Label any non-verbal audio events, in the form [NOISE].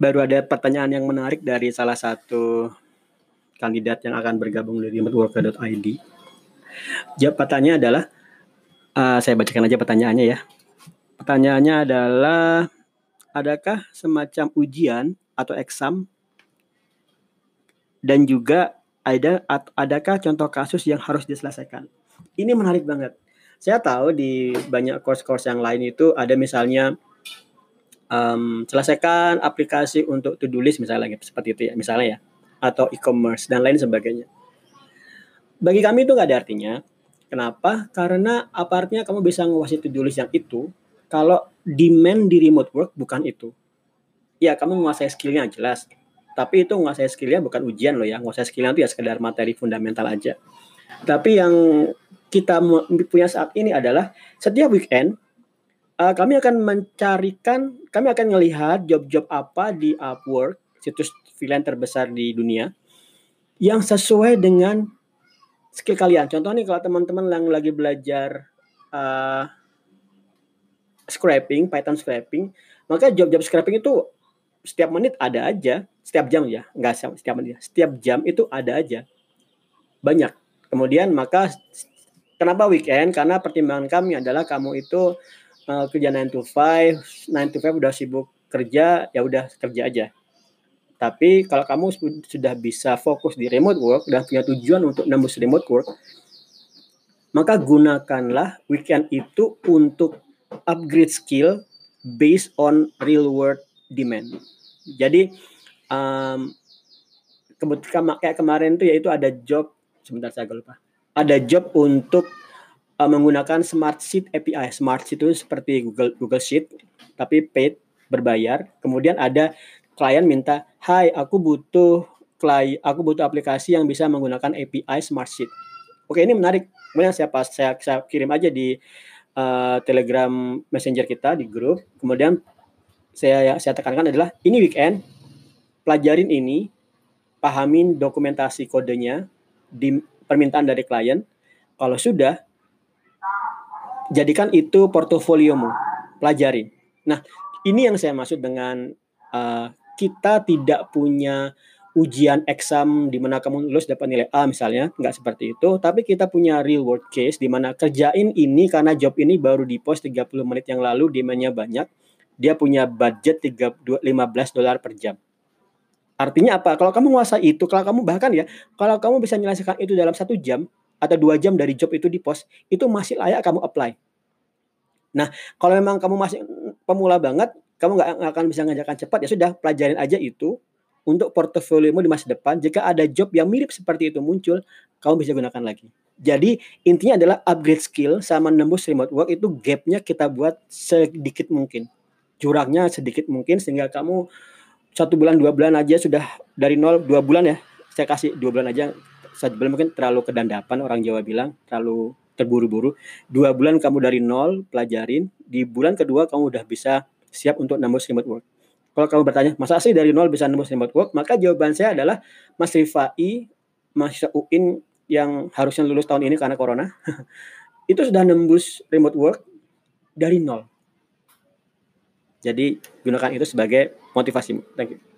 baru ada pertanyaan yang menarik dari salah satu kandidat yang akan bergabung di remoteworker.id. Jawab pertanyaannya adalah, uh, saya bacakan aja pertanyaannya ya. Pertanyaannya adalah, adakah semacam ujian atau exam dan juga ada adakah contoh kasus yang harus diselesaikan? Ini menarik banget. Saya tahu di banyak course-course yang lain itu ada misalnya um, selesaikan aplikasi untuk to-do list misalnya seperti itu ya misalnya ya atau e-commerce dan lain sebagainya. Bagi kami itu nggak ada artinya. Kenapa? Karena apa artinya kamu bisa nguasai to-do list yang itu kalau demand di remote work bukan itu. Ya, kamu menguasai skillnya jelas. Tapi itu menguasai skillnya bukan ujian loh ya. Menguasai skillnya itu ya sekedar materi fundamental aja. Tapi yang kita punya saat ini adalah setiap weekend uh, kami akan mencarikan, kami akan melihat job-job apa di Upwork, situs freelance terbesar di dunia, yang sesuai dengan skill kalian. Contoh nih kalau teman-teman yang lagi belajar uh, scraping, Python scraping, maka job-job scraping itu setiap menit ada aja, setiap jam ya, enggak setiap menit, ya. setiap jam itu ada aja, banyak. Kemudian maka Kenapa weekend? Karena pertimbangan kami adalah kamu itu uh, kerja 9 to 5, 9 to 5 udah sibuk kerja, ya udah kerja aja. Tapi kalau kamu sudah bisa fokus di remote work dan punya tujuan untuk nembus remote work, maka gunakanlah weekend itu untuk upgrade skill based on real world demand. Jadi um, kebetulan kayak kemarin tuh yaitu ada job sebentar saya lupa ada job untuk uh, menggunakan Smart Sheet API. Smart Sheet itu seperti Google Google Sheet tapi paid berbayar. Kemudian ada klien minta, "Hai, aku butuh klien, aku butuh aplikasi yang bisa menggunakan API Smart Sheet." Oke, ini menarik. Kemudian saya pas saya, saya kirim aja di uh, Telegram Messenger kita di grup. Kemudian saya saya tekankan adalah ini weekend pelajarin ini, pahamin dokumentasi kodenya, di permintaan dari klien. Kalau sudah, jadikan itu portofoliomu, pelajari. Nah, ini yang saya maksud dengan uh, kita tidak punya ujian exam di mana kamu lulus dapat nilai A misalnya, nggak seperti itu, tapi kita punya real world case di mana kerjain ini karena job ini baru di post 30 menit yang lalu demandnya banyak, dia punya budget 3, 15 dolar per jam. Artinya apa? Kalau kamu menguasai itu, kalau kamu bahkan ya, kalau kamu bisa menyelesaikan itu dalam satu jam atau dua jam dari job itu di pos, itu masih layak kamu apply. Nah, kalau memang kamu masih pemula banget, kamu nggak akan bisa ngajarkan cepat, ya sudah pelajarin aja itu untuk portofoliomu di masa depan. Jika ada job yang mirip seperti itu muncul, kamu bisa gunakan lagi. Jadi intinya adalah upgrade skill sama nembus remote work itu gapnya kita buat sedikit mungkin, jurangnya sedikit mungkin sehingga kamu satu bulan dua bulan aja sudah dari nol dua bulan ya saya kasih dua bulan aja satu bulan mungkin terlalu kedandapan orang Jawa bilang terlalu terburu-buru. Dua bulan kamu dari nol pelajarin. Di bulan kedua kamu udah bisa siap untuk nembus remote work. Kalau kamu bertanya masa sih dari nol bisa nembus remote work? Maka jawaban saya adalah Mas Rifai mahasiswa UIN yang harusnya lulus tahun ini karena corona [LAUGHS] itu sudah nembus remote work dari nol. Jadi gunakan itu sebagai motivasi. Thank you.